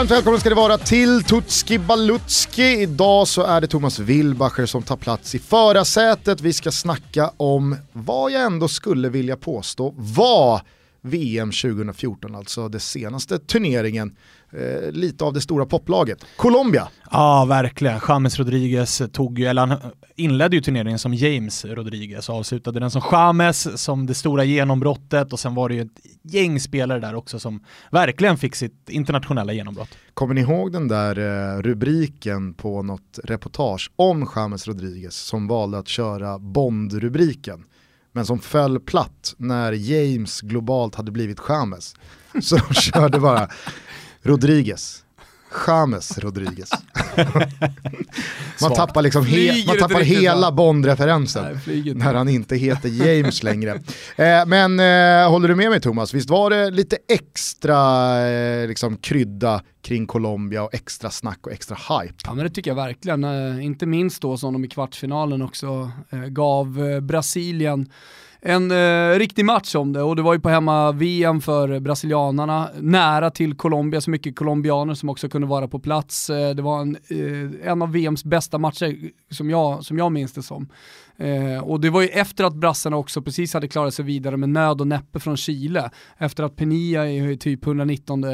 Varmt välkommen ska det vara till Tutski Balutski. Idag så är det Thomas Wilbacher som tar plats i förarsätet. Vi ska snacka om vad jag ändå skulle vilja påstå var VM 2014, alltså den senaste turneringen eh, lite av det stora poplaget. Colombia. Ja, verkligen. James Rodriguez tog eller han inledde ju turneringen som James Rodriguez och avslutade den som James som det stora genombrottet och sen var det ju ett gäng spelare där också som verkligen fick sitt internationella genombrott. Kommer ni ihåg den där eh, rubriken på något reportage om James Rodriguez som valde att köra Bond-rubriken? men som föll platt när James globalt hade blivit James. Så de körde bara Rodriguez. James Rodriguez. man tappar, liksom he man tappar hela Bond-referensen när han inte heter James längre. Eh, men eh, håller du med mig Thomas, visst var det lite extra eh, liksom, krydda kring Colombia och extra snack och extra hype? Ja men det tycker jag verkligen, eh, inte minst då som de i kvartsfinalen också eh, gav eh, Brasilien en eh, riktig match om det och det var ju på hemma-VM för brasilianarna, nära till Colombia, så mycket colombianer som också kunde vara på plats. Eh, det var en, eh, en av VMs bästa matcher som jag, som jag minns det som. Eh, och det var ju efter att brassarna också precis hade klarat sig vidare med nöd och näppe från Chile. Efter att Penia i typ 119 eh,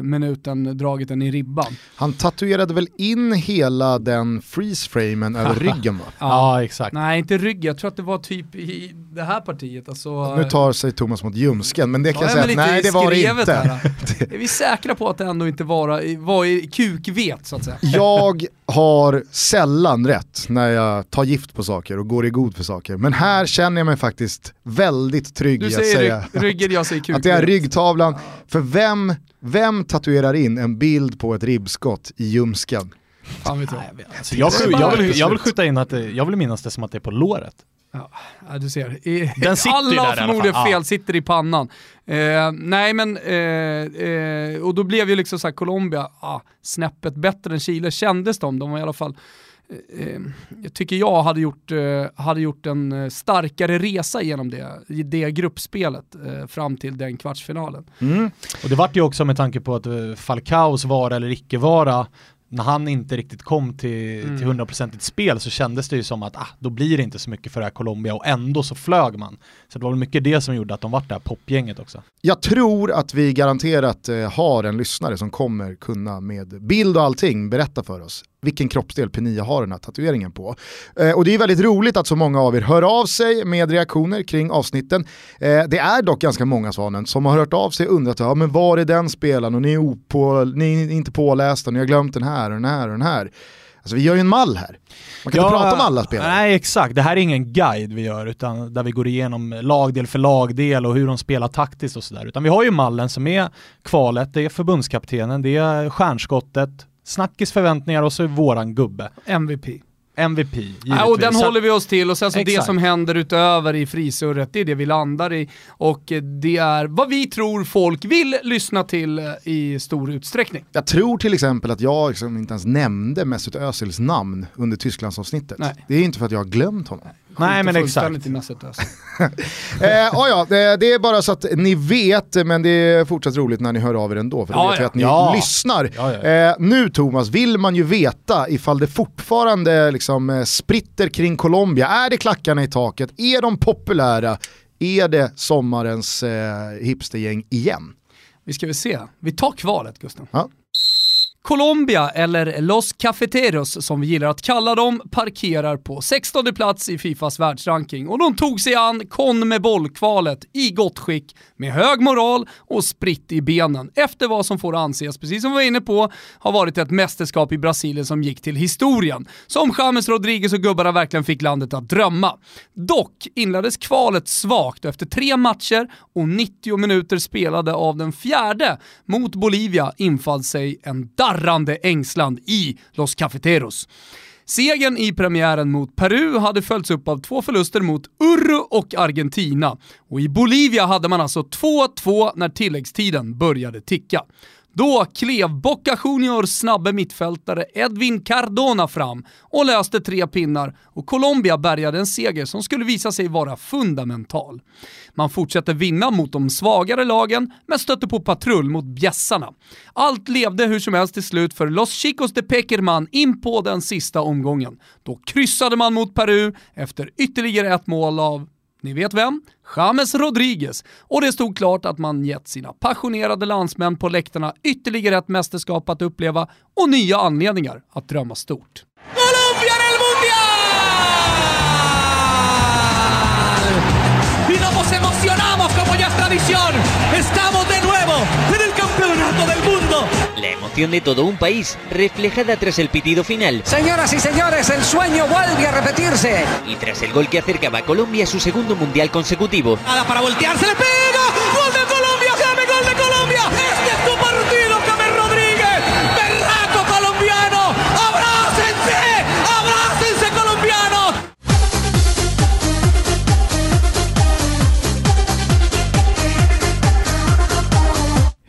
minuten dragit den i ribban. Han tatuerade väl in hela den freeze-framen över ryggen va? Ja. ja. exakt. Nej inte ryggen, jag tror att det var typ i det här partiet. Alltså, nu tar sig Thomas mot ljumsken, men det kan jag säga att nej det var det inte. är vi säkra på att det ändå inte var, var i kukvet så att säga? Jag har sällan rätt när jag tar gift på saker och går i god för saker. Men här känner jag mig faktiskt väldigt trygg i att säga ryggen, jag säger att det är ryggtavlan. För vem, vem tatuerar in en bild på ett ribbskott i ljumsken? jag. Alltså, jag, jag, vill, jag vill skjuta in att det, jag vill minnas det som att det är på låret. Ja, du ser. I, Den sitter alla har förmodligen fel, ja. sitter i pannan. Eh, nej men, eh, eh, och då blev ju liksom såhär Colombia ah, snäppet bättre än Chile kändes de. De var i alla fall jag tycker jag hade gjort, eh, hade gjort en starkare resa genom det, det gruppspelet fram till den kvartsfinalen. Mm. Och det vart ju också med tanke på att Falcaos vara eller icke vara när han inte riktigt kom till, mm. till 100% spel så kändes det ju som att ah, då blir det inte så mycket för det här Colombia och ändå så flög man. Så det var väl mycket det som gjorde att de vart det här popgänget också. Jag tror att vi garanterat eh, har en lyssnare som kommer kunna med bild och allting berätta för oss vilken kroppsdel Penia har den här tatueringen på. Eh, och det är väldigt roligt att så många av er hör av sig med reaktioner kring avsnitten. Eh, det är dock ganska många Svanen som har hört av sig och undrat, ja, men var är den spelaren och ni är, opå, ni är inte pålästa, ni har glömt den här och den här och den här. Alltså vi gör ju en mall här. Man kan ja, inte prata om alla spelare. Nej exakt, det här är ingen guide vi gör utan där vi går igenom lagdel för lagdel och hur de spelar taktiskt och sådär. Utan vi har ju mallen som är kvalet, det är förbundskaptenen, det är stjärnskottet, snackis förväntningar och så är våran gubbe. MVP. MVP, givetvis. Ja, och den så håller vi oss till och sen så exakt. det som händer utöver i frisurret, det är det vi landar i. Och det är vad vi tror folk vill lyssna till eh, i stor utsträckning. Jag tror till exempel att jag liksom inte ens nämnde Mesut Özils namn under Tysklandsavsnittet. Nej. Det är inte för att jag har glömt honom. Nej. Nej men exakt. eh, ja, det, det är bara så att ni vet, men det är fortsatt roligt när ni hör av er ändå, för då ja, vet ja. att ni ja. lyssnar. Eh, nu Thomas, vill man ju veta ifall det fortfarande liksom, eh, spritter kring Colombia. Är det klackarna i taket? Är de populära? Är det sommarens eh, hipstergäng igen? Vi ska väl se. Vi tar kvalet Gustav. Ja. Colombia, eller Los Cafeteros som vi gillar att kalla dem, parkerar på 16 plats i Fifas världsranking och de tog sig an bollkvalet i gott skick med hög moral och spritt i benen efter vad som får anses, precis som vi var inne på, har varit ett mästerskap i Brasilien som gick till historien. Som James Rodriguez och gubbarna verkligen fick landet att drömma. Dock inleddes kvalet svagt och efter tre matcher och 90 minuter spelade av den fjärde mot Bolivia infall sig en darrande ängslan i Los Cafeteros. Segern i premiären mot Peru hade följts upp av två förluster mot Urru och Argentina. Och i Bolivia hade man alltså 2-2 när tilläggstiden började ticka. Då klev Boca Juniors snabbe mittfältare Edwin Cardona fram och löste tre pinnar och Colombia bärgade en seger som skulle visa sig vara fundamental. Man fortsätter vinna mot de svagare lagen, men stötte på patrull mot bjässarna. Allt levde hur som helst till slut för Los Chicos de Pekerman in på den sista omgången. Då kryssade man mot Peru efter ytterligare ett mål av ni vet vem? James Rodriguez. Och det stod klart att man gett sina passionerade landsmän på läktarna ytterligare ett mästerskap att uppleva och nya anledningar att drömma stort. Colombia del Mundial! Y nos emocionamos como ya es tradición. Estamos La emoción de todo un país, reflejada tras el pitido final. Señoras y señores, el sueño vuelve a repetirse. Y tras el gol que acercaba a Colombia a su segundo mundial consecutivo. Nada para voltearse, le pega. ¡Gol de Colombia! ¡Llame gol de Colombia! ¡Este es tu partido, James Rodríguez! ¡Berraco colombiano! ¡Abrácense! ¡Abrácense colombianos!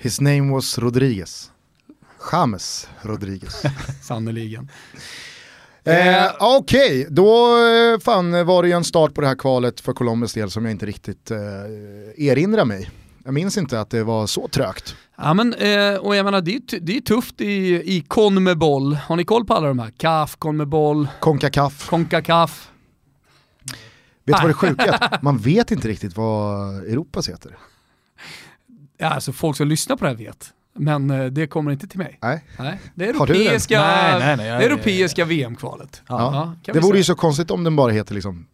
His name was Rodriguez. James Rodriguez. Sannerligen. Eh, Okej, okay. då eh, fan, var det ju en start på det här kvalet för Colombias del som jag inte riktigt eh, erinrar mig. Jag minns inte att det var så trögt. Ja men, eh, och jag menar det är, det är tufft i, i Conmebol. Har ni koll på alla de här? CAF, Conmebol, Concacaf. Concacaf. Vet du vad det sjuka är? Man vet inte riktigt vad Europas heter. Ja, alltså folk som lyssnar på det här vet. Men eh, det kommer inte till mig. Nej. nej. Det europeiska, nej, nej, nej, det europeiska VM-kvalet. Ja. Ja, det vore ju så konstigt om den bara heter liksom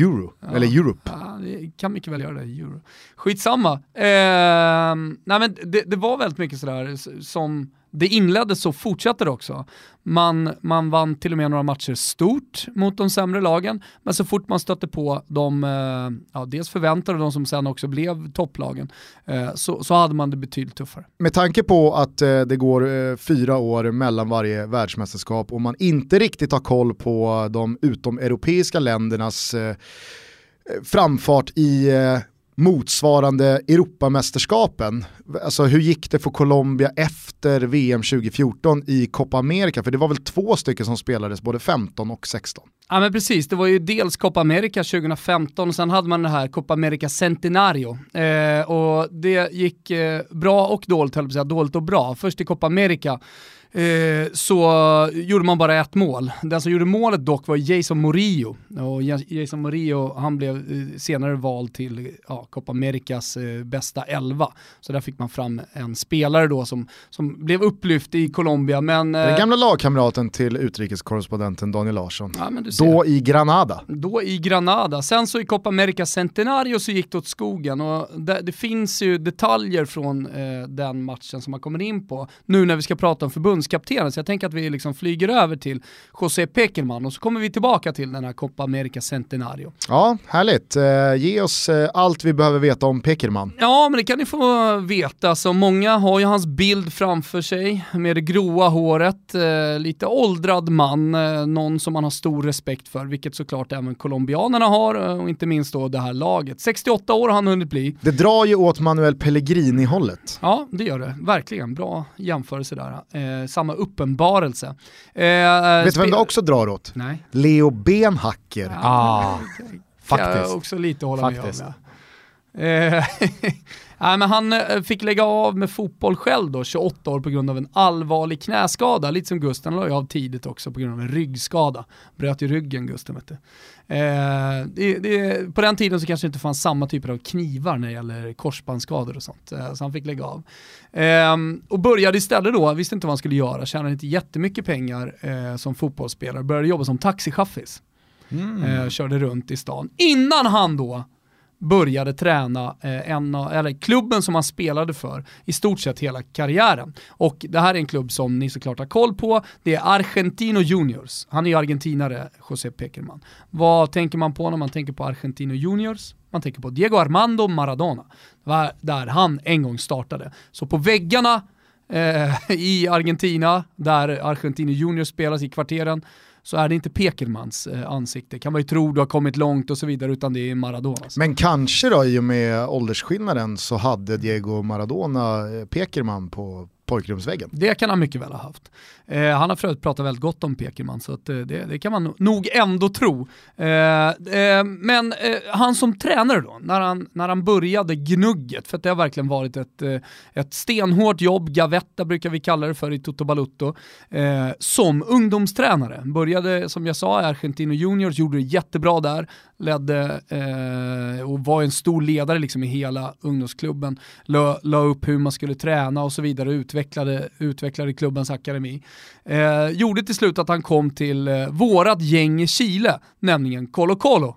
Euro, eller Europe. Ja, det kan mycket väl göra det, Euro. Skitsamma. Eh, nej men det, det, var väldigt mycket sådär som det inleddes så fortsatte det också. Man, man vann till och med några matcher stort mot de sämre lagen, men så fort man stötte på de, eh, ja, dels förväntade och de som sen också blev topplagen, eh, så, så hade man det betydligt tuffare. Med tanke på att eh, det går fyra år mellan varje världsmästerskap och man inte riktigt har koll på de utomeuropeiska ländernas framfart i motsvarande Europamästerskapen. Alltså hur gick det för Colombia efter VM 2014 i Copa America? För det var väl två stycken som spelades, både 15 och 16. Ja men precis, det var ju dels Copa America 2015 och sen hade man det här Copa America Centenario. Eh, och det gick eh, bra och dåligt, höll jag på att säga, dåligt och bra. Först i Copa America Eh, så gjorde man bara ett mål. Den som gjorde målet dock var Jason Murillo. Och Jason Murillo han blev eh, senare vald till ja, Copa Americas eh, bästa elva. Så där fick man fram en spelare då som, som blev upplyft i Colombia. Men, Den gamla lagkamraten till utrikeskorrespondenten Daniel Larsson. Ja, då i Granada. Då i Granada. Sen så i Copa America Centenario så gick det åt skogen. Och det, det finns ju detaljer från den matchen som man kommer in på. Nu när vi ska prata om förbund förbundskaptenen, så jag tänker att vi liksom flyger över till José Pekerman och så kommer vi tillbaka till den här Copa America Centenario. Ja, härligt. Eh, ge oss eh, allt vi behöver veta om Pekerman. Ja, men det kan ni få veta. Så många har ju hans bild framför sig med det gråa håret, eh, lite åldrad man, någon som man har stor respekt för, vilket såklart även colombianerna har och inte minst då det här laget. 68 år har han hunnit bli. Det drar ju åt Manuel Pellegrini-hållet. Ja, det gör det. Verkligen. Bra jämförelse där samma uppenbarelse. Eh, Vet du vem det också drar åt? Nej. Leo Benhacker. Ja, ah, faktiskt. Jag också lite hålla faktiskt. med om. Eh, Nej, men han eh, fick lägga av med fotboll själv då, 28 år på grund av en allvarlig knäskada. Lite som Gusten la av tidigt också på grund av en ryggskada. Bröt ju ryggen Gusten vet du. Eh, det, det, på den tiden så kanske det inte fanns samma typer av knivar när det gäller korsbandsskador och sånt. Eh, så han fick lägga av. Eh, och började istället då, visste inte vad han skulle göra, tjänade inte jättemycket pengar eh, som fotbollsspelare, började jobba som taxichaffis. Mm. Eh, körde runt i stan. Innan han då började träna eh, en, eller klubben som han spelade för i stort sett hela karriären. Och det här är en klubb som ni såklart har koll på, det är Argentino Juniors. Han är ju argentinare, José Pekerman. Vad tänker man på när man tänker på Argentino Juniors? Man tänker på Diego Armando Maradona. Det var där han en gång startade. Så på väggarna eh, i Argentina, där Argentino Juniors spelas i kvarteren, så är det inte Pekelmans eh, ansikte. Kan man ju tro du har kommit långt och så vidare, utan det är Maradonas. Alltså. Men kanske då i och med åldersskillnaden så hade Diego Maradona eh, Pekerman på pojkrumsväggen. Det kan han mycket väl ha haft. Eh, han har för övrigt pratat väldigt gott om Pekerman så att, eh, det, det, kan man nog ändå tro. Eh, eh men eh, han som tränare då, när han, när han började gnugget, för det har verkligen varit ett, eh, ett stenhårt jobb, gavetta brukar vi kalla det för i Toto Balutto, eh, som ungdomstränare. Började som jag sa i Argentino Juniors, gjorde det jättebra där, ledde eh, och var en stor ledare liksom i hela ungdomsklubben, la, la upp hur man skulle träna och så vidare, utvecklade, utvecklade klubbens akademi. Eh, gjorde till slut att han kom till eh, vårat gäng i Chile, nämligen Colo Colo.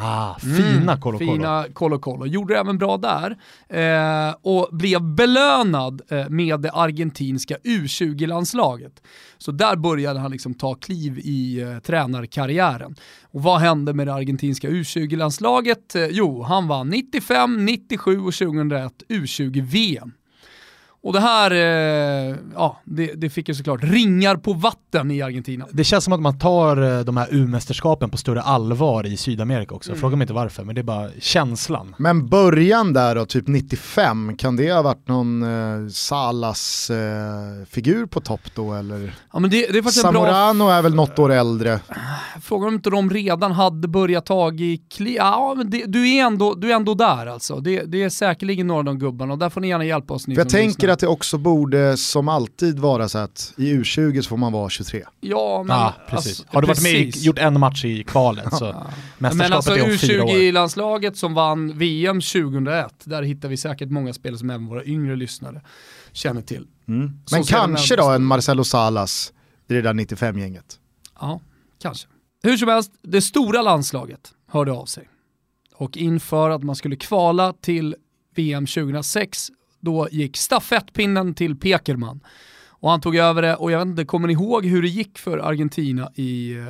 Ah, fina mm, Colo Colo. Fina Colo Colo. Gjorde det även bra där eh, och blev belönad eh, med det argentinska U20-landslaget. Så där började han liksom ta kliv i eh, tränarkarriären. Och vad hände med det argentinska U20-landslaget? Eh, jo, han vann 95, 97 och 2001 U20-VM. Och det här, eh, ja, det, det, fick ju såklart ringar på vatten i Argentina. Det känns som att man tar eh, de här U-mästerskapen på större allvar i Sydamerika också. Mm. Fråga mig inte varför, men det är bara känslan. Men början där då, typ 95, kan det ha varit någon eh, Salas-figur eh, på topp då eller? Ja, men det, det är Zamorano bra... är väl något år äldre. Frågan om inte de redan hade börjat ta i kli... Ja, men det, du, är ändå, du är ändå där alltså. Det, det är säkerligen några av de gubbarna och där får ni gärna hjälpa oss. Ni jag tänker att det också borde som alltid vara så att i U20 så får man vara 23. Ja, men... Ja, precis. Alltså, Har du varit med och gjort en match i kvalet så Men alltså U20-landslaget som vann VM 2001, där hittar vi säkert många spelare som även våra yngre lyssnare känner till. Mm. Men kanske då en Marcelo Salas i det där 95-gänget. Ja, kanske. Hur som helst, det stora landslaget hörde av sig. Och inför att man skulle kvala till VM 2006 då gick stafettpinnen till Pekerman. Och han tog över det och jag vet inte, kommer ni ihåg hur det gick för Argentina i uh,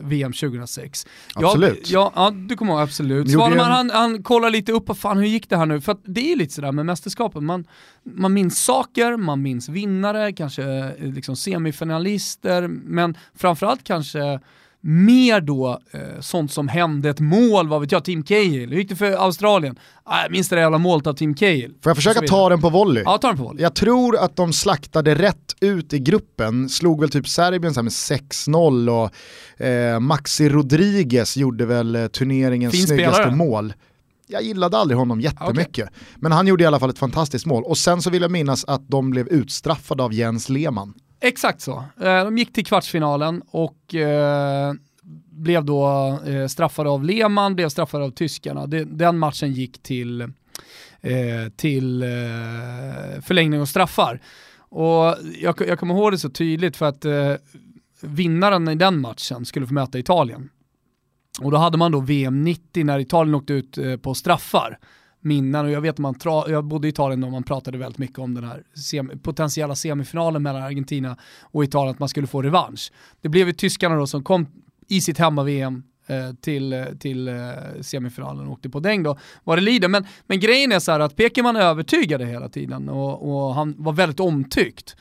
VM 2006? Absolut. Ja, ja, du kommer ihåg, absolut. Svaneman han, han kollar lite upp, på fan hur gick det här nu? För det är lite sådär med mästerskapen, man, man minns saker, man minns vinnare, kanske eh, liksom semifinalister, men framförallt kanske mer då eh, sånt som hände, ett mål, vad vet jag, Team Cahill. Hur gick det för Australien? Ah, jag minns det där jävla målet av Team Cahill. Får jag försöka ta den på volley? Ja, ta den på volley. Jag tror att de slaktade rätt ut i gruppen, slog väl typ Serbien med 6-0 och eh, Maxi Rodriguez gjorde väl eh, turneringens fin snyggaste spelare. mål jag gillade aldrig honom jättemycket. Okay. Men han gjorde i alla fall ett fantastiskt mål. Och sen så vill jag minnas att de blev utstraffade av Jens Lehmann. Exakt så. Eh, de gick till kvartsfinalen och eh, blev då eh, straffade av Lehmann, blev straffade av tyskarna. Den matchen gick till, eh, till eh, förlängning och straffar. Och jag, jag kommer ihåg det så tydligt för att vinnaren i den matchen skulle få möta Italien. Och då hade man då VM 90 när Italien åkte ut på straffar minnen och jag vet att man, tra- jag bodde i Italien och man pratade väldigt mycket om den här sem- potentiella semifinalen mellan Argentina och Italien, att man skulle få revansch. Det blev ju tyskarna då som kom i sitt hemma-VM eh, till, eh, till eh, semifinalen och åkte på däng då, vad det lider. Men, men grejen är så här att Pekerman övertygade hela tiden och, och han var väldigt omtyckt.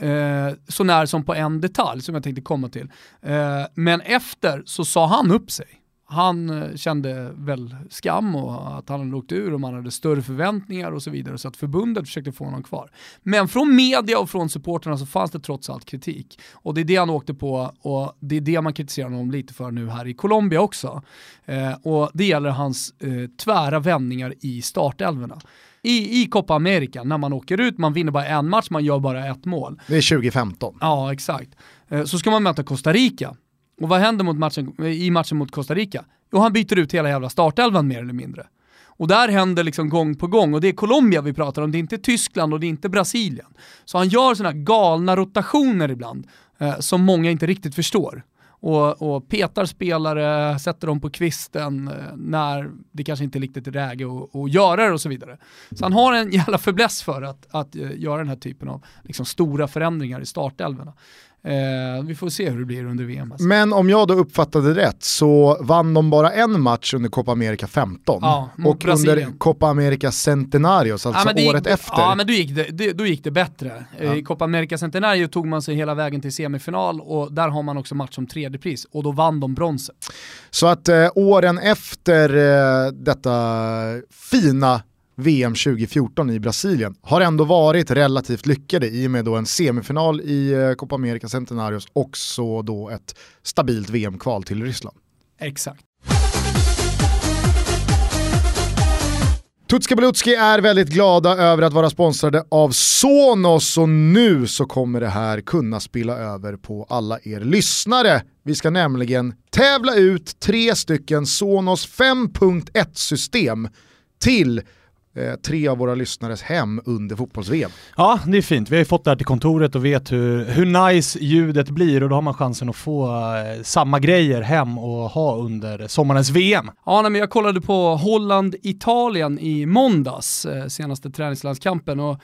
Eh, så när som på en detalj som jag tänkte komma till. Eh, men efter så sa han upp sig han eh, kände väl skam och att han hade åkt ur och man hade större förväntningar och så vidare så att förbundet försökte få honom kvar. Men från media och från supporterna så fanns det trots allt kritik och det är det han åkte på och det är det man kritiserar honom lite för nu här i Colombia också. Eh, och det gäller hans eh, tvära vändningar i startelverna. I, i Copa America, när man åker ut, man vinner bara en match, man gör bara ett mål. Det är 2015. Ja, exakt. Eh, så ska man möta Costa Rica och vad händer mot matchen, i matchen mot Costa Rica? Jo, han byter ut hela jävla startelvan mer eller mindre. Och där händer liksom gång på gång, och det är Colombia vi pratar om, det är inte Tyskland och det är inte Brasilien. Så han gör sådana galna rotationer ibland, eh, som många inte riktigt förstår. Och, och, petar spelare, sätter dem på kvisten eh, när det kanske inte är riktigt är läge att, göra det och så vidare. Så han har en jävla fäbless för att, att eh, göra den här typen av liksom, stora förändringar i startelvorna. Eh, vi får se hur det blir under VM. Alltså. Men om jag då uppfattade rätt så vann de bara en match under Copa America 15 ja, och Brasilien. under Copa America Centenarios, alltså ja, året gick, efter. Ja men då gick det, då gick det bättre. Ja. I Copa America Centenario tog man sig hela vägen till semifinal och där har man också match om tredje pris och då vann de bronset. Så att eh, åren efter eh, detta fina VM 2014 i Brasilien har ändå varit relativt lyckade i och med då en semifinal i eh, Copa America Centenarios och så då ett stabilt VM-kval till Ryssland. Exakt. Tutski Balutski är väldigt glada över att vara sponsrade av Sonos och nu så kommer det här kunna spilla över på alla er lyssnare. Vi ska nämligen tävla ut tre stycken Sonos 5.1 system till eh, tre av våra lyssnares hem under fotbolls-VM. Ja, det är fint. Vi har ju fått det här till kontoret och vet hur, hur nice ljudet blir och då har man chansen att få eh, samma grejer hem och ha under sommarens VM. Ja, nej, men jag kollade på Holland-Italien i måndags, eh, senaste träningslandskampen och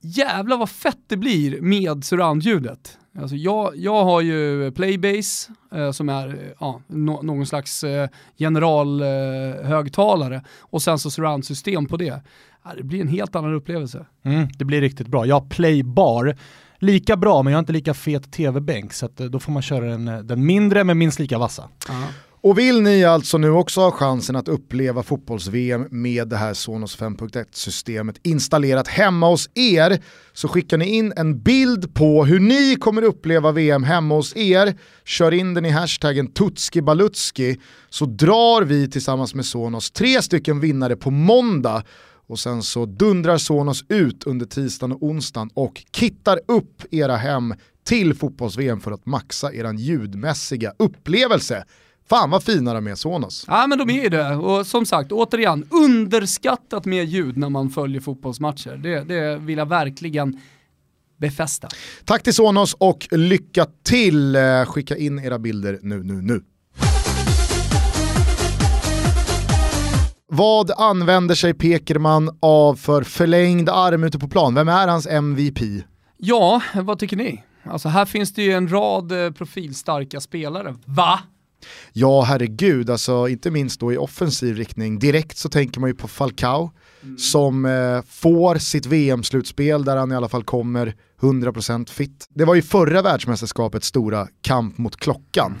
jävla vad fett det blir med surroundljudet. Alltså jag, jag har ju Playbase eh, som är ja, no, någon slags eh, generalhögtalare eh, och sen så surroundsystem på det. Ja, det blir en helt annan upplevelse. Mm, det blir riktigt bra. Jag har Playbar, lika bra men jag har inte lika fet tv-bänk så eh, då får man köra den, eh, den mindre men minst lika vassa. Uh och vill ni alltså nu också ha chansen att uppleva fotbolls-VM med det här Sonos 5.1-systemet installerat hemma hos er så skickar ni in en bild på hur ni kommer uppleva VM hemma hos er, kör in den i hashtaggen tutskibalutski så drar vi tillsammans med Sonos tre stycken vinnare på måndag och sen så dundrar Sonos ut under tisdagen och onsdagen och kittar upp era hem till fotbolls-VM för att maxa er ljudmässiga upplevelse. Fan vad fina de är Sonos. Ja men de är ju det och som sagt återigen underskattat med ljud när man följer fotbollsmatcher. Det, det vill jag verkligen befästa. Tack till Sonos och lycka till. Eh, skicka in era bilder nu, nu, nu. Vad använder sig Pekerman av för förlängd arm ute på plan? Vem är hans MVP? Ja, vad tycker ni? Alltså här finns det ju en rad eh, profilstarka spelare. Va? Ja, herregud, alltså inte minst då i offensiv riktning. Direkt så tänker man ju på Falcao mm. som eh, får sitt VM-slutspel där han i alla fall kommer 100% fit. Det var ju förra världsmästerskapets stora kamp mot klockan.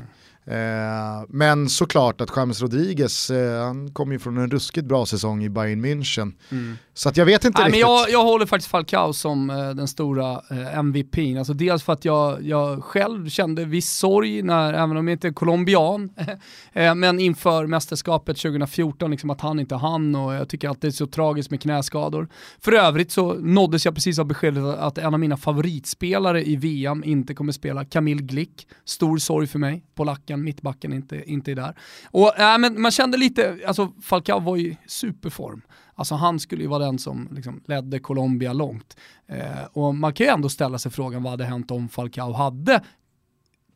Eh, men såklart att James Rodriguez, eh, han kommer ju från en ruskigt bra säsong i Bayern München. Mm. Så att jag vet inte Nej, riktigt. Men jag, jag håller faktiskt Falcao som eh, den stora eh, MVP. Alltså dels för att jag, jag själv kände viss sorg, när, även om jag inte är colombian, eh, men inför mästerskapet 2014, liksom att han inte hann och jag tycker att det är så tragiskt med knäskador. För övrigt så nåddes jag precis av beskedet att en av mina favoritspelare i VM inte kommer spela, Camille Glick. Stor sorg för mig, polacken, mittbacken inte, inte är där. Och, äh, men man kände lite, alltså Falcao var i superform. Alltså han skulle ju vara den som liksom ledde Colombia långt. Eh, och man kan ju ändå ställa sig frågan vad hade hänt om Falcao hade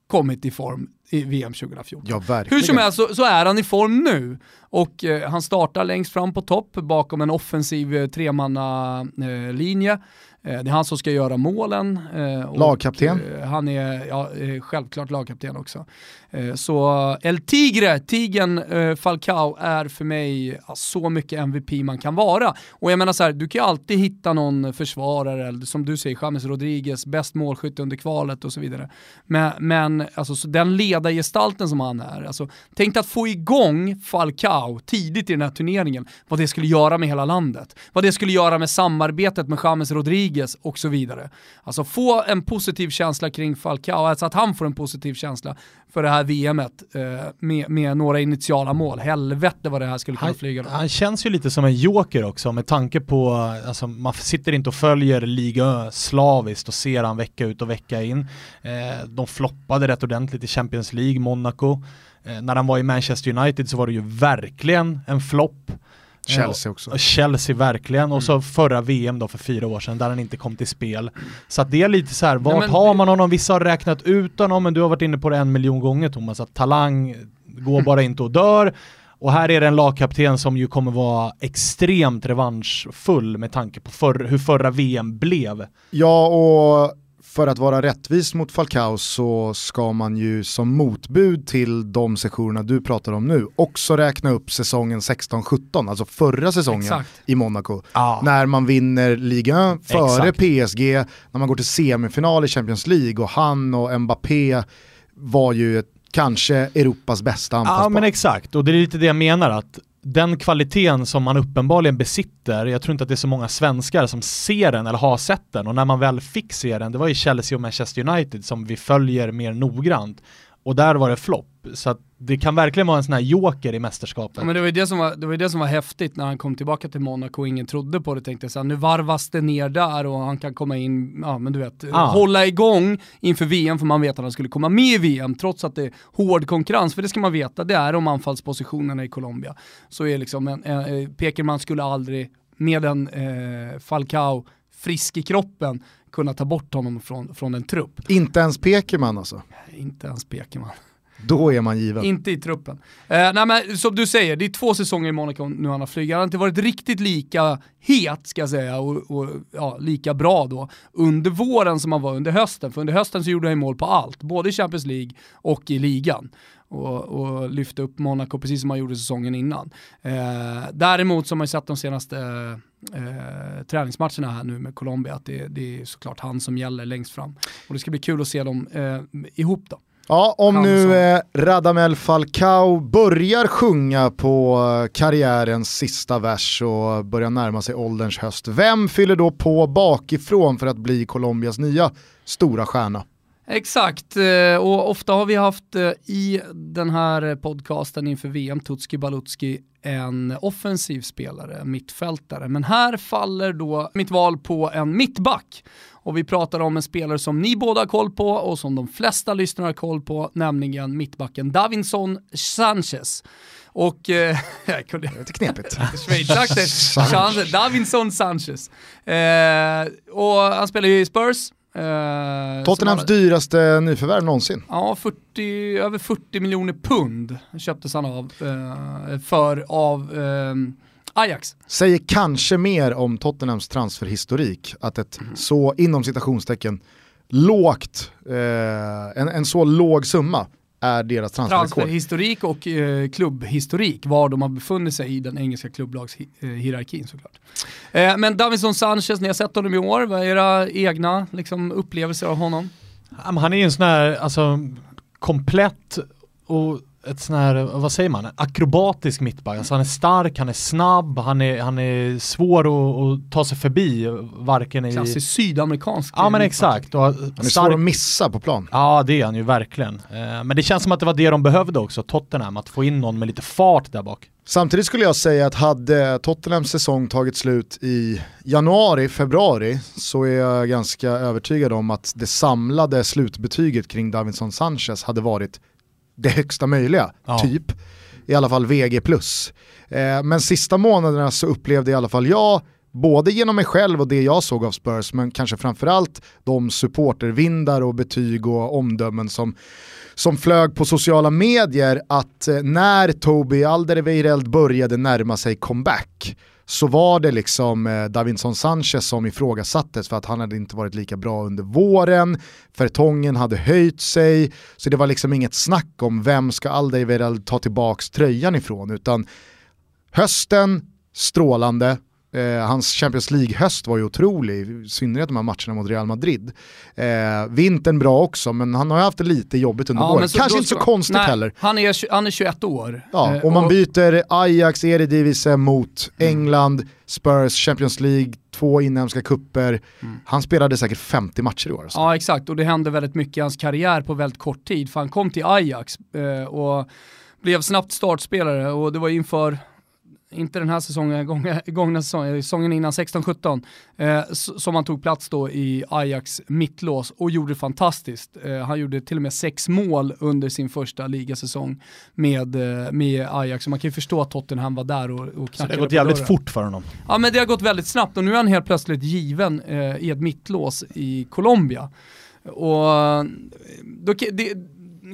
kommit i form i VM 2014. Ja, Hur som helst så, så, är han i form nu och eh, han startar längst fram på topp bakom en offensiv eh, tremannalinje. Eh, det är han som ska göra målen. Eh, lagkapten. Eh, han är ja, självklart lagkapten också. Så El Tigre, Tigen Falcao är för mig så mycket MVP man kan vara. Och jag menar så här, du kan ju alltid hitta någon försvarare, eller som du säger, James Rodriguez, bäst målskytt under kvalet och så vidare. Men, men alltså, så den ledargestalten som han är, alltså, tänk att få igång Falcao tidigt i den här turneringen, vad det skulle göra med hela landet. Vad det skulle göra med samarbetet med James Rodriguez Rodriguez och så vidare. Alltså få en positiv känsla kring Falcao, alltså att han får en positiv känsla för det här VMet eh, med, med, några initiala mål. Helvete vad det här skulle kunna han, flyga. Då. Han känns ju lite som en joker också med tanke på, alltså man sitter inte och följer Liga slaviskt och ser han vecka ut och vecka in. Eh, de floppade rätt ordentligt i Champions League, Monaco. Eh, när han var i Manchester United så var det ju verkligen en flopp. Chelsea också. Chelsea verkligen, och så mm. förra VM då för fyra år sedan där han inte kom till spel. Så att det är lite så här, vart ja, har man honom? Vissa har räknat ut honom, men du har varit inne på det en miljon gånger Thomas, att talang går bara inte och dör. Och här är det en lagkapten som ju kommer vara extremt revanschfull med tanke på för, hur förra VM blev. Ja, och för att vara rättvis mot Falcao så ska man ju som motbud till de sessionerna du pratar om nu också räkna upp säsongen 16-17, alltså förra säsongen Exakt. i Monaco. Ah. När man vinner ligan före Exakt. PSG, när man går till semifinal i Champions League och han och Mbappé var ju ett, kanske Europas bästa anfallspar. Ja men exakt, och det är lite det jag menar att den kvaliteten som man uppenbarligen besitter, jag tror inte att det är så många svenskar som ser den eller har sett den och när man väl fick se den, det var ju Chelsea och Manchester United som vi följer mer noggrant och där var det flopp. Så att det kan verkligen vara en sån här joker i mästerskapet. Ja, men det var ju det som var, det var, det som var häftigt när han kom tillbaka till Monaco och ingen trodde på det. Tänkte så här, nu varvas det ner där och han kan komma in, ja men du vet, ah. hålla igång inför VM för man vet att han skulle komma med i VM trots att det är hård konkurrens. För det ska man veta, det är de anfallspositionerna i Colombia. Så är liksom, en, en, Pekerman skulle aldrig med en eh, Falcao frisk i kroppen kunna ta bort honom från, från en trupp. Inte ens Pekerman alltså? Inte ens Pekerman. Då är man given. Inte i truppen. Eh, nej men som du säger, det är två säsonger i Monaco nu han har flugit. Han har inte varit riktigt lika het, ska jag säga, och, och ja, lika bra då under våren som han var under hösten. För under hösten så gjorde han mål på allt, både i Champions League och i ligan. Och, och lyfte upp Monaco precis som han gjorde säsongen innan. Eh, däremot som man ju sett de senaste eh, eh, träningsmatcherna här nu med Colombia, att det, det, är såklart han som gäller längst fram. Och det ska bli kul att se dem eh, ihop då. Ja, om nu eh, Radamel Falcao börjar sjunga på eh, karriärens sista vers och börjar närma sig ålderns höst, vem fyller då på bakifrån för att bli Colombias nya stora stjärna? Exakt, eh, och ofta har vi haft eh, i den här podcasten inför VM, Tutski Balutski, en offensiv spelare, mittfältare. Men här faller då mitt val på en mittback. Och vi pratar om en spelare som ni båda har koll på och som de flesta lyssnare har koll på, nämligen mittbacken Davinson Sanchez. Och... Eh, jag kunde... Det är lite knepigt. Davinson Sanchez. Eh, och han spelar ju i Spurs, Eh, Tottenhams hade, dyraste nyförvärv någonsin. Ja, 40, över 40 miljoner pund köptes han av eh, för av eh, Ajax. Säger kanske mer om Tottenhams transferhistorik, att ett mm. så inom citationstecken lågt, eh, en, en så låg summa är deras transferrekord. Transferhistorik och eh, klubbhistorik, var de har befunnit sig i den engelska klubblagshierarkin såklart. Eh, men Davison Sanchez, ni har sett honom i år, vad är era egna liksom, upplevelser av honom? Han är ju en sån här, alltså komplett och ett sån här, vad säger man, akrobatisk mittback. Alltså han är stark, han är snabb, han är, han är svår att, att ta sig förbi, varken i... Klassisk sydamerikansk Ja men exakt. Och han är stark... svår att missa på plan. Ja det är han ju verkligen. Eh, men det känns som att det var det de behövde också, Tottenham, att få in någon med lite fart där bak. Samtidigt skulle jag säga att hade Tottenhams säsong tagit slut i januari, februari så är jag ganska övertygad om att det samlade slutbetyget kring Davinson Sanchez hade varit det högsta möjliga, ja. typ. I alla fall VG+. Eh, men sista månaderna så upplevde i alla fall jag, både genom mig själv och det jag såg av Spurs, men kanske framförallt de supportervindar och betyg och omdömen som som flög på sociala medier att eh, när Toby Alderweireld började närma sig comeback så var det liksom eh, Davinson Sanchez som ifrågasattes för att han hade inte varit lika bra under våren, Fertongen hade höjt sig, så det var liksom inget snack om vem ska Alderweireld ta tillbaks tröjan ifrån, utan hösten, strålande, Eh, hans Champions League-höst var ju otrolig, i synnerhet de här matcherna mot Real Madrid. Eh, vintern bra också, men han har haft det lite jobbigt under ja, våren. Kanske inte så, konstigt nej, heller. Han är, han är 21 år. Ja, och man byter Ajax, Eredivisie mot England, Spurs, Champions League, två inhemska kupper. Mm. Han spelade säkert 50 matcher i år. Alltså. Ja exakt, och det hände väldigt mycket i hans karriär på väldigt kort tid. För han kom till Ajax eh, och blev snabbt startspelare och det var inför inte den här säsongen, gångna, gångna säsongen, säsongen innan 16-17, eh, som han tog plats då i Ajax mittlås och gjorde fantastiskt. Eh, han gjorde till och med sex mål under sin första ligasäsong med, eh, med Ajax, så man kan ju förstå att Tottenham var där och, och knackade Så det har gått jävligt dörren. fort för honom? Ja men det har gått väldigt snabbt och nu är han helt plötsligt given eh, i ett mittlås i Colombia. Och eh, då, det,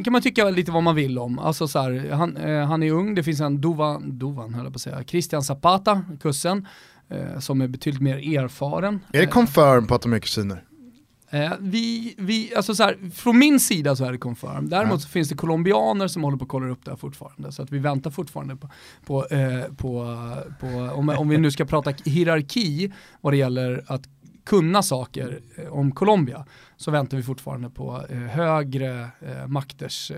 kan man tycka lite vad man vill om. Alltså så här, han, eh, han är ung, det finns en Dovan, Dovan höll jag på att säga, Christian Zapata, kussen, eh, som är betydligt mer erfaren. Är det confirm på att de är kusiner? Eh, vi, vi, alltså så här, från min sida så är det confirm. Däremot ja. så finns det colombianer som håller på att kolla upp det här fortfarande. Så att vi väntar fortfarande på, på, eh, på, på om, om vi nu ska prata hierarki vad det gäller att kunna saker eh, om Colombia så väntar vi fortfarande på eh, högre eh, makters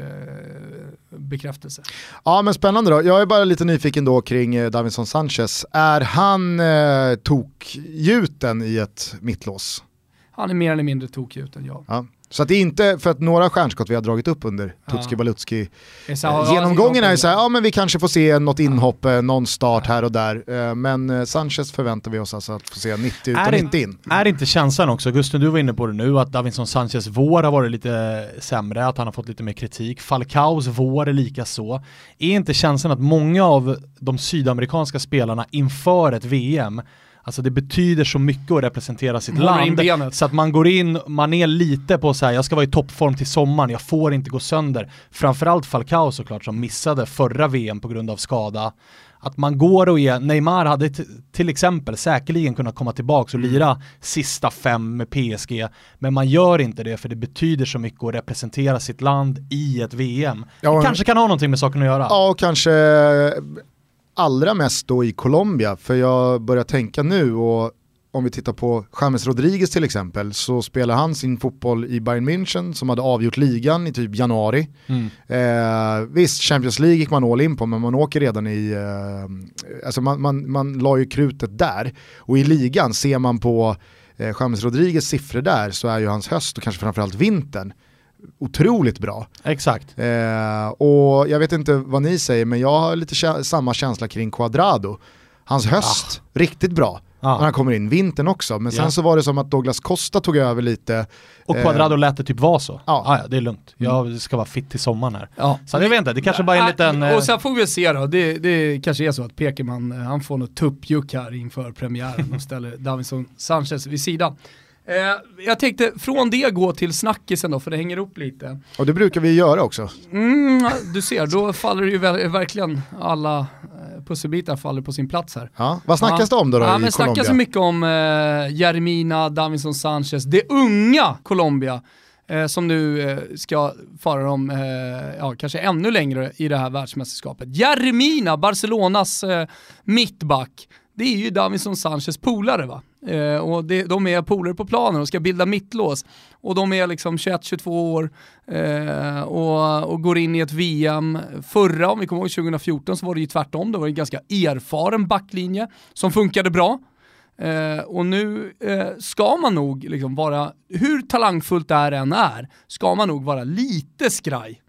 bekräftelse. Ja men spännande då. Jag är bara lite nyfiken då kring Davinson Sanchez. Är han eh, tokgjuten i ett mittlås? Han är mer eller mindre tokgjuten, ja. ja. Så att det är inte för att några stjärnskott vi har dragit upp under Tutski Balutski eh, genomgången är ju såhär, ja men vi kanske får se något inhopp, eh, någon start här och där. Eh, men eh, Sanchez förväntar vi oss alltså att få se 90 ut och 90 in. Är inte känslan också, Gusten du var inne på det nu, att Davinson Sanchez vår har varit lite sämre, att han har fått lite mer kritik. Falcaos vår är lika så. Är inte känslan att många av de sydamerikanska spelarna inför ett VM Alltså det betyder så mycket att representera sitt land. Så att man går in, man är lite på så här, jag ska vara i toppform till sommaren, jag får inte gå sönder. Framförallt Falcao såklart som missade förra VM på grund av skada. Att man går och är, Neymar hade till exempel säkerligen kunnat komma tillbaka och lira sista fem med PSG, men man gör inte det för det betyder så mycket att representera sitt land i ett VM. Ja, kanske kan ha någonting med saken att göra. Ja, och kanske allra mest då i Colombia, för jag börjar tänka nu och om vi tittar på James Rodriguez till exempel så spelar han sin fotboll i Bayern München som hade avgjort ligan i typ januari. Mm. Eh, visst, Champions League gick man all in på men man åker redan i, eh, alltså man, man, man la ju krutet där. Och i ligan ser man på eh, James Rodriguez siffror där så är ju hans höst och kanske framförallt vintern otroligt bra. Exakt. Eh, och jag vet inte vad ni säger, men jag har lite kä samma känsla kring Quadrado. Hans höst, ah. riktigt bra. Ah. När han kommer in, vintern också. Men sen ja. så var det som att Douglas Costa tog över lite. Och Quadrado eh, lät det typ vara så. Ja. Ah, ja, det är lugnt. Jag mm. ska vara fit till sommaren här. Ja. Så jag vet inte, det kanske bara är en liten... Och sen får vi se då, det, det kanske är så att Pekerman, han får något tuppjuck här inför premiären och ställer Davinson Sanchez vid sidan. Eh, jag tänkte från det gå till snackisen då, för det hänger upp lite. Och det brukar vi göra också. Mm, du ser, då faller det ju verkligen alla eh, pusselbitar faller på sin plats här. Ja, vad snackas ja. det om då, då ja, i men Colombia? snackas så mycket om eh, Jermina, Davinson Sanchez, det unga Colombia. Eh, som nu eh, ska fara dem, ja, kanske ännu längre i det här världsmästerskapet. Jermina, Barcelonas mittback, det är ju Davinson Sanchez polare va? Eh, och det, de är polare på planen och ska bilda mittlås. Och de är liksom 21-22 år eh, och, och, går in i ett VM. Förra, om vi kommer ihåg 2014, så var det ju tvärtom. Det var en ganska erfaren backlinje som funkade bra. Eh, och nu eh, ska man nog liksom vara, hur talangfullt det här än är, ska man nog vara lite skraj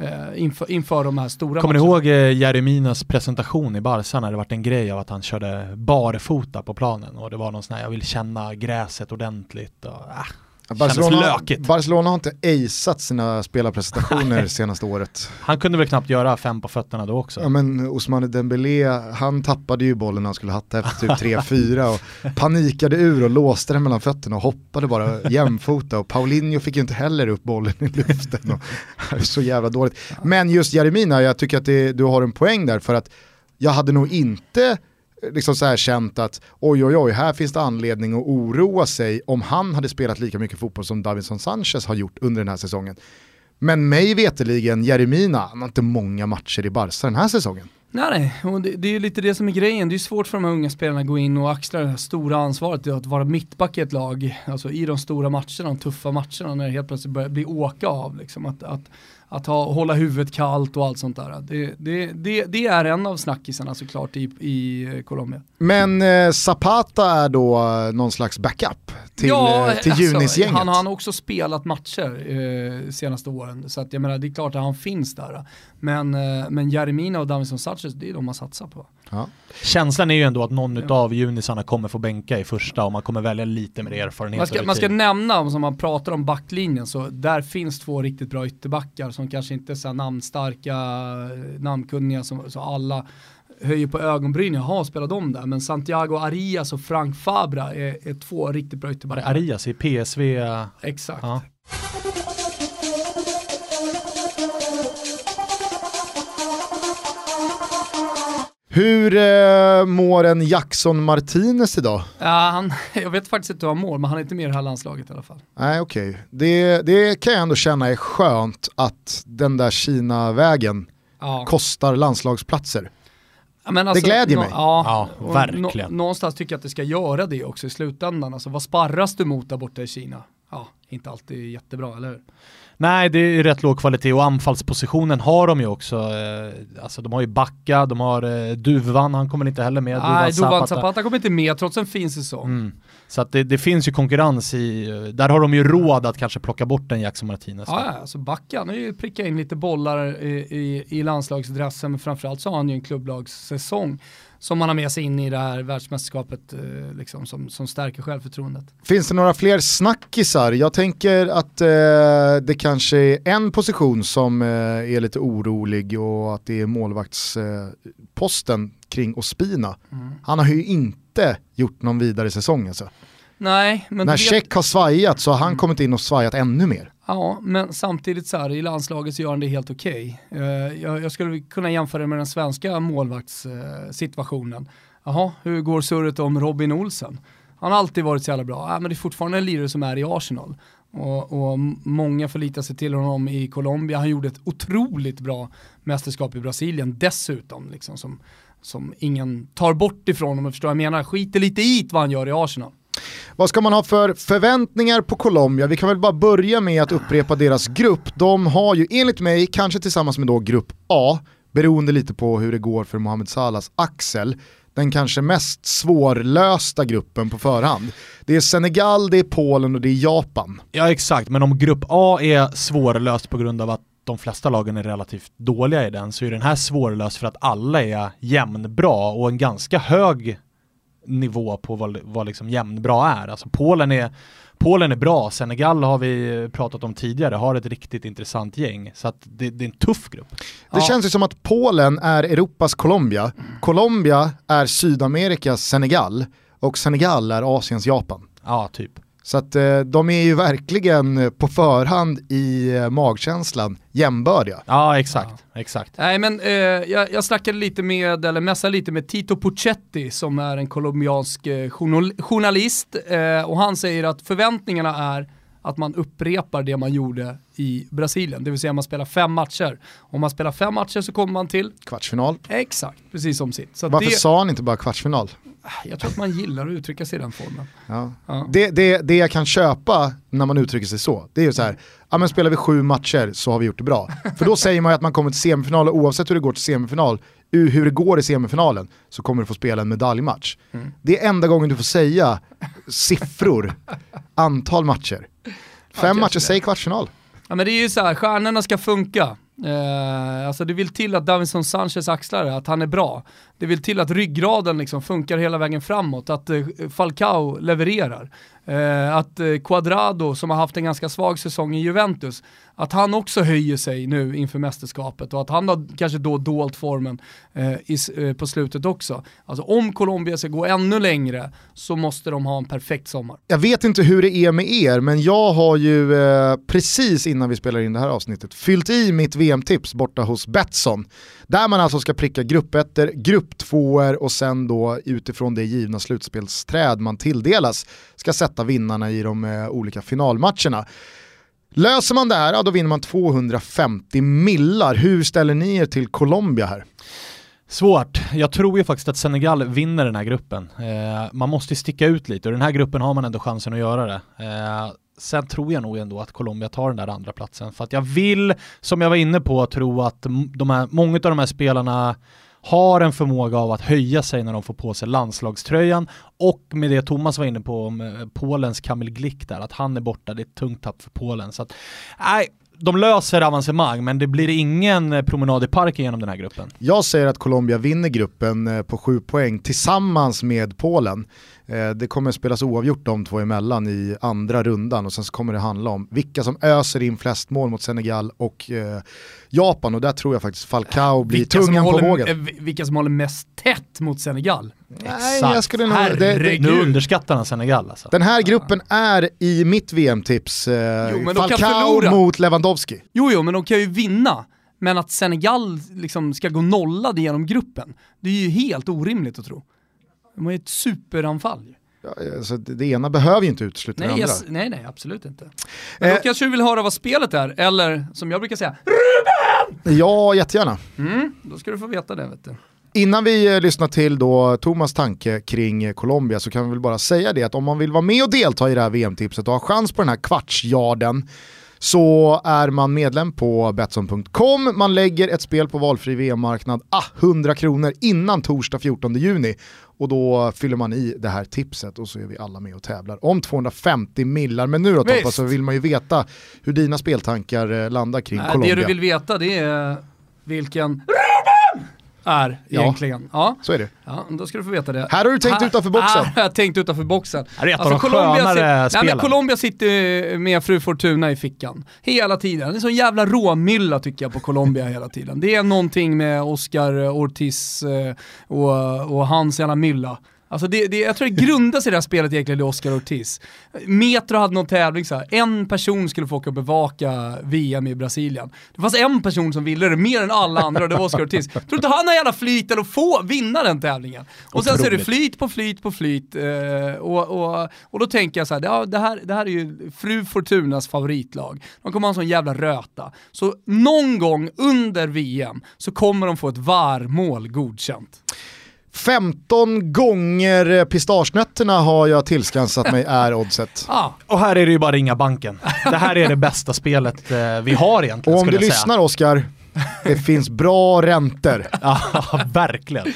eh, inför, inför de här stora Kommer matcherna. ni ihåg eh, Jereminas presentation i Barca när det var en grej av att han körde barfota på planen och det var någon sån här, jag vill känna gräset ordentligt och, äh, Barcelona, Barcelona har inte aceat sina spelarpresentationer senaste året. Han kunde väl knappt göra fem på fötterna då också. Ja men Ousmane Dembélé, han tappade ju bollen när han skulle hatta efter typ 3-4 och panikade ur och låste den mellan fötterna och hoppade bara jämfota och Paulinho fick ju inte heller upp bollen i luften. Och, så jävla dåligt. Men just Jeremina, jag tycker att det, du har en poäng där för att jag hade nog inte liksom så här känt att oj oj oj, här finns det anledning att oroa sig om han hade spelat lika mycket fotboll som Davinson Sanchez har gjort under den här säsongen. Men mig veteligen Jeremina, han har inte många matcher i Barca den här säsongen. Nej, nej, och det, det är lite det som är grejen. Det är svårt för de här unga spelarna att gå in och axla det här stora ansvaret att vara mittback i ett lag, alltså i de stora matcherna, de tuffa matcherna, när det helt plötsligt börjar bli åka av. Liksom. Att, att, att ha, hålla huvudet kallt och allt sånt där. Det, det, det, det är en av snackisarna såklart i, i Colombia. Men eh, Zapata är då eh, någon slags backup till, ja, eh, till alltså, Junis-gänget? Han har också spelat matcher eh, senaste åren, så att jag menar det är klart att han finns där. Men, eh, men Jeremina och Davison Sanchez, det är de man satsar på. Ja. Känslan är ju ändå att någon ja. av junisarna kommer få bänka i första och man kommer välja lite mer erfarenhet. Man ska, man ska nämna, som man pratar om backlinjen, så där finns två riktigt bra ytterbackar som kanske inte är så namnstarka, namnkunniga, som, så alla höjer på ögonbrynen, jaha spelar de där? Men Santiago Arias och Frank Fabra är, är två riktigt bra ytterbackar. Arias i PSV? Exakt. Ja. Hur eh, mår en Jackson Martinez idag? Ja, han, jag vet faktiskt inte hur han mår, men han är inte med i det här landslaget i alla fall. Nej, okej. Okay. Det, det kan jag ändå känna är skönt att den där Kina-vägen ja. kostar landslagsplatser. Men alltså, det glädjer mig. Ja, ja verkligen. någonstans tycker jag att det ska göra det också i slutändan. Alltså vad sparras du mot där borta i Kina? Inte alltid jättebra, eller hur? Nej, det är rätt låg kvalitet och anfallspositionen har de ju också. Eh, alltså de har ju Backa, de har eh, Duvan, han kommer inte heller med. Nej, Duvan Zapata. Zapata kommer inte med trots en fin säsong. Mm. Så att det, det, finns ju konkurrens i, där har de ju råd att kanske plocka bort en Jackson Martinez. Ja, ja alltså Backa, han har ju prickat in lite bollar i, i, i landslagsdressen, men framförallt så har han ju en klubblagssäsong som man har med sig in i det här världsmästerskapet eh, liksom, som, som stärker självförtroendet. Finns det några fler snackisar? Jag tänker att eh, det kanske är en position som eh, är lite orolig och att det är målvaktsposten eh, kring Ospina. Mm. Han har ju inte gjort någon vidare säsong alltså. Nej, men När Check har svajat så har han mm. kommit in och svajat ännu mer. Ja, men samtidigt så här, i landslaget så gör han det helt okej. Okay. Jag, jag, skulle kunna jämföra det med den svenska målvaktssituationen. Eh, Jaha, hur går surret om Robin Olsen? Han har alltid varit så jävla bra, Ja, men det är fortfarande en lirare som är i Arsenal. Och, och, många förlitar sig till honom i Colombia. Han gjorde ett otroligt bra mästerskap i Brasilien dessutom, liksom, som, som ingen tar bort ifrån om jag förstår vad jag menar. Skiter lite i vad han gör i Arsenal. Vad ska man ha för förväntningar på Colombia? Vi kan väl bara börja med att upprepa deras grupp. De har ju enligt mig, kanske tillsammans med då grupp A, beroende lite på hur det går för Mohamed Salahs axel, den kanske mest svårlösta gruppen på förhand. Det är Senegal, det är Polen och det är Japan. Ja exakt, men om grupp A är svårlöst på grund av att de flesta lagen är relativt dåliga i den så är den här svårlöst för att alla är jämnbra och en ganska hög nivå på vad, vad liksom jämnbra är. Alltså Polen är, Polen är bra, Senegal har vi pratat om tidigare, har ett riktigt intressant gäng. Så att det, det är en tuff grupp. Det ja. känns ju som att Polen är Europas Colombia, Colombia är Sydamerikas Senegal och Senegal är Asiens Japan. Ja, typ. Så att eh, de är ju verkligen på förhand i eh, magkänslan jämbördiga. Ja exakt, ja. exakt. Nej men eh, jag, jag snackade lite med, eller mässade lite med Tito Puchetti som är en colombiansk eh, journalist eh, och han säger att förväntningarna är att man upprepar det man gjorde i Brasilien, det vill säga man spelar fem matcher. Om man spelar fem matcher så kommer man till kvartsfinal. Exakt, precis som sitt. Så Varför det... sa han inte bara kvartsfinal? Jag tror att man gillar att uttrycka sig i den formen. Ja. Ja. Det, det, det jag kan köpa när man uttrycker sig så, det är ju så här, ja men spelar vi sju matcher så har vi gjort det bra. För då säger man ju att man kommer till semifinal och oavsett hur det går till semifinal, hur det går i semifinalen så kommer du få spela en medaljmatch. Mm. Det är enda gången du får säga siffror, antal matcher. Fem matcher, säg kvartsfinal. Ja men det är ju så här, stjärnorna ska funka. Eh, alltså det vill till att Davinson Sanchez axlar att han är bra. Det vill till att ryggraden liksom funkar hela vägen framåt, att eh, Falcao levererar. Eh, att eh, Quadrado, som har haft en ganska svag säsong i Juventus, att han också höjer sig nu inför mästerskapet och att han har kanske då dolt formen eh, i, eh, på slutet också. Alltså om Colombia ska gå ännu längre så måste de ha en perfekt sommar. Jag vet inte hur det är med er, men jag har ju eh, precis innan vi spelar in det här avsnittet fyllt i mitt VM-tips borta hos Betsson. Där man alltså ska pricka gruppettor, grupptvåor och sen då utifrån det givna slutspelsträd man tilldelas ska sätta vinnarna i de eh, olika finalmatcherna. Löser man det här, ja, då vinner man 250 millar. Hur ställer ni er till Colombia här? Svårt. Jag tror ju faktiskt att Senegal vinner den här gruppen. Eh, man måste sticka ut lite och den här gruppen har man ändå chansen att göra det. Eh, sen tror jag nog ändå att Colombia tar den där andra platsen för att jag vill, som jag var inne på, tro att de här, många av de här spelarna har en förmåga av att höja sig när de får på sig landslagströjan och med det Thomas var inne på om eh, Polens Kamil Glick där, att han är borta, det är ett tungt tapp för Polen. Så att, nej, de löser avancemang, men det blir ingen eh, promenad i parken genom den här gruppen. Jag säger att Colombia vinner gruppen eh, på sju poäng tillsammans med Polen. Eh, det kommer spelas oavgjort de två emellan i andra rundan och sen så kommer det handla om vilka som öser in flest mål mot Senegal och eh, Japan och där tror jag faktiskt Falcao blir vilka tungan på vågen. Eh, vilka som håller mest tätt mot Senegal? Nej, jag skulle nog, det, det, nu underskattar han Senegal alltså. Den här gruppen är i mitt VM-tips eh, jo, Falcao mot Lewandowski. Jo, jo, men de kan ju vinna. Men att Senegal liksom ska gå nollade genom gruppen, det är ju helt orimligt att tro. De har ju ett superanfall. Ja, alltså det ena behöver ju inte utesluta det andra. Yes, nej, nej, absolut inte. Men eh, då kanske du vill höra vad spelet är, eller som jag brukar säga, RUBEN! Ja, jättegärna. Mm, då ska du få veta det vet du. Innan vi eh, lyssnar till då Thomas tanke kring eh, Colombia så kan vi väl bara säga det att om man vill vara med och delta i det här VM-tipset och ha chans på den här kvartsjarden så är man medlem på Betsson.com. Man lägger ett spel på valfri VM-marknad, ah, 100 kronor innan torsdag 14 juni. Och då fyller man i det här tipset och så är vi alla med och tävlar om 250 millar. Men nu då Toppa så vill man ju veta hur dina speltankar eh, landar kring Nej, Colombia. Det du vill veta det är vilken är egentligen. Ja, så är det. Ja, då ska du få veta det. Här har du tänkt här, utanför boxen. Här har jag tänkt utanför boxen. Det är ett alltså, av de skönare spelen. Nej, Colombia sitter med fru Fortuna i fickan. Hela tiden. Det är en sån jävla råmylla tycker jag på Colombia hela tiden. Det är någonting med Oscar Ortiz eh, och, och hans jävla mylla. Alltså det, det, jag tror det grundas i det här spelet egentligen i Oscar Ortiz. Metro hade någon tävling så här. en person skulle få åka och bevaka VM i Brasilien. Det fanns en person som ville det mer än alla andra och det var Oscar Ortiz. Tror inte han har jävla flyt eller att få vinna den tävlingen? Och sen så är det flyt på flyt på flyt eh, och, och, och då tänker jag så här, ja, det här, det här är ju fru Fortunas favoritlag. De kommer ha en sån jävla röta. Så någon gång under VM så kommer de få ett VAR-mål godkänt. 15 gånger pistagenötterna har jag tillskansat mig är oddset. Ah, och här är det ju bara ringa banken. Det här är det bästa spelet eh, vi har egentligen. Och om du lyssnar Oskar, det finns bra räntor. ja, verkligen.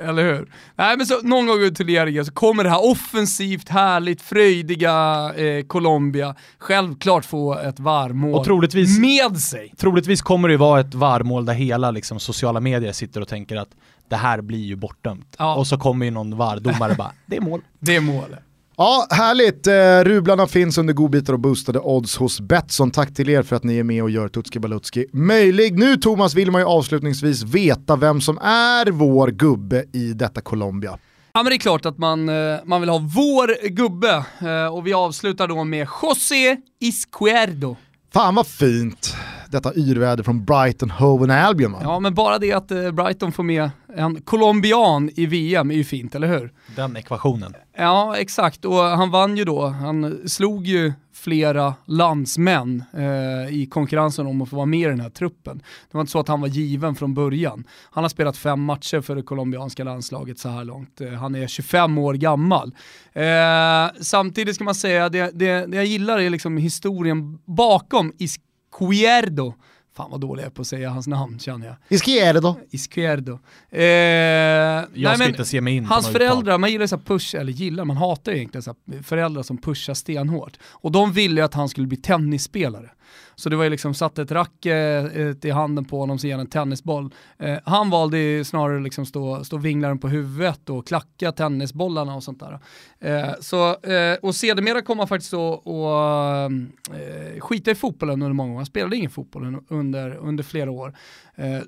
Eller hur? Nej men så någon gång under turneringen så kommer det här offensivt, härligt, fröjdiga eh, Colombia självklart få ett varmål och troligtvis, med sig. Troligtvis kommer det ju vara ett varmål där hela liksom, sociala medier sitter och tänker att det här blir ju bortdömt. Ja. Och så kommer ju någon VAR-domare bara, det är mål. Det är mål. Ja, härligt. Eh, rublarna finns under godbitar och boostade odds hos Betsson. Tack till er för att ni är med och gör Tutski Balutski möjlig. Nu Thomas vill man ju avslutningsvis veta vem som är vår gubbe i detta Colombia. Ja men det är klart att man, eh, man vill ha vår gubbe eh, och vi avslutar då med José Izquierdo. Fan vad fint detta yrväder från Brighton Hove Albion va? Ja men bara det att eh, Brighton får med en colombian i VM är ju fint, eller hur? Den ekvationen. Ja exakt, och han vann ju då, han slog ju flera landsmän eh, i konkurrensen om att få vara med i den här truppen. Det var inte så att han var given från början. Han har spelat fem matcher för det colombianska landslaget så här långt. Eh, han är 25 år gammal. Eh, samtidigt ska man säga, det, det, det jag gillar är liksom historien bakom Izquierdo. Fan vad dålig jag är på att säga hans namn känner jag. Izquierdo. Izquierdo. Eh, jag nej, ska inte se mig in Hans föräldrar, man gillar så push, eller gillar, man hatar egentligen så föräldrar som pushar stenhårt. Och de ville att han skulle bli tennisspelare. Så det var ju liksom satt ett racket eh, i handen på honom, sen en tennisboll. Eh, han valde ju snarare liksom stå, stå vinglaren på huvudet och klacka tennisbollarna och sånt där. Eh, så, eh, och sedermera kom han faktiskt att eh, skita i fotbollen under många år. Han spelade ingen fotboll under, under flera år. Eh, eh,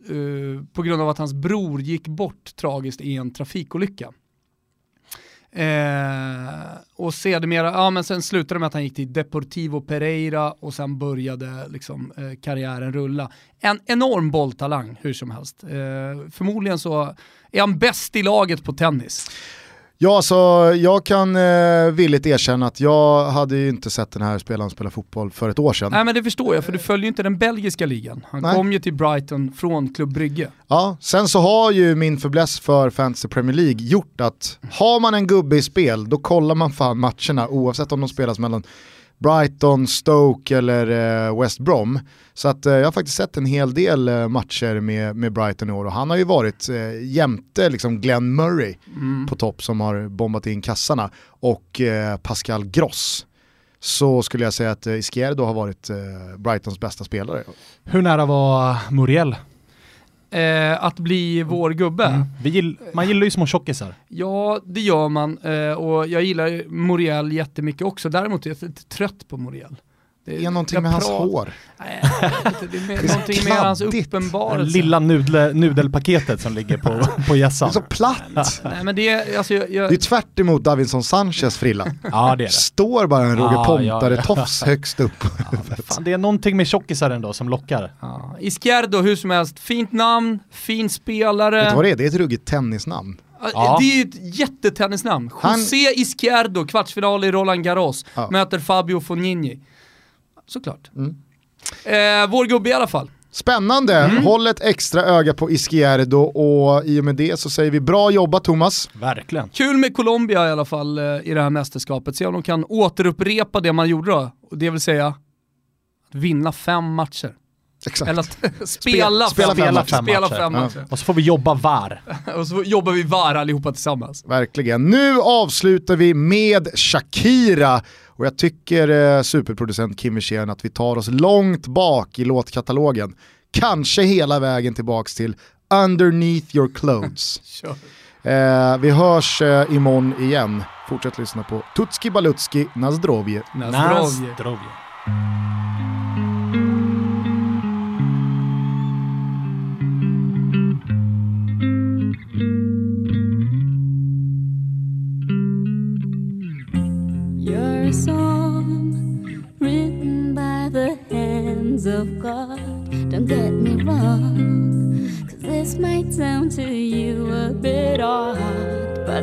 på grund av att hans bror gick bort tragiskt i en trafikolycka. Eh, och sedermera, ja men sen slutade det med att han gick till Deportivo Pereira och sen började liksom eh, karriären rulla. En enorm bolltalang hur som helst. Eh, förmodligen så är han bäst i laget på tennis. Ja, så jag kan eh, villigt erkänna att jag hade ju inte sett den här spelaren spela fotboll för ett år sedan. Nej men det förstår jag, för du följer ju inte den belgiska ligan. Han Nej. kom ju till Brighton från Klubb Brygge. Ja, sen så har ju min fäbless för Fantasy Premier League gjort att har man en gubbe i spel, då kollar man fan matcherna oavsett om de spelas mellan Brighton, Stoke eller eh, West Brom. Så att, eh, jag har faktiskt sett en hel del eh, matcher med, med Brighton i år och han har ju varit eh, jämte liksom Glenn Murray mm. på topp som har bombat in kassarna och eh, Pascal Gross så skulle jag säga att eh, Izquierdo har varit eh, Brightons bästa spelare. Hur nära var Muriel? Eh, att bli vår gubbe. Mm. Gill, man gillar ju små tjockisar. Ja, det gör man eh, och jag gillar Moriel jättemycket också. Däremot är jag lite trött på Moriel. Det är någonting med hans hår. Nej, det är med, någonting med hans uppenbarelse. Lilla nudle, nudelpaketet som ligger på, på gässan. Det är så platt. Nej, men det, är, alltså, jag, jag... det är tvärt emot Davinson Sanchez frilla. ja, det är det. Står bara en Roger ah, Pontare-tofs ja, ja. högst upp. Ja, fan, det är någonting med tjockisar ändå som lockar. Ja. Izquierdo, hur som helst, fint namn, fin spelare. Vet du vad det är? Det är ett ruggigt tennisnamn. Ja. Det är ju ett jättetennisnamn. José Han... Izquierdo, kvartsfinal i Roland Garros, möter Fabio Fognini såklart. Mm. Eh, vår gubbe i alla fall. Spännande, mm. håll ett extra öga på Izquierdo och i och med det så säger vi bra jobbat Thomas. Verkligen. Kul med Colombia i alla fall eh, i det här mästerskapet, se om de kan återupprepa det man gjorde då, det vill säga vinna fem matcher. Exakt. Eller att spela, spela, fem, matcher. Fem spela fem matcher. Ja. Och så får vi jobba VAR. och så jobbar vi VAR allihopa tillsammans. Verkligen. Nu avslutar vi med Shakira och jag tycker eh, superproducent Kim Wirsén att vi tar oss långt bak i låtkatalogen. Kanske hela vägen tillbaks till Underneath your clothes. eh, vi hörs eh, imorgon igen. Fortsätt lyssna på Tutski Balutski Nazdrovje. Nazdrovje. Nazdrovje. Of God. Don't get me wrong, cause this might sound to you a bit odd, but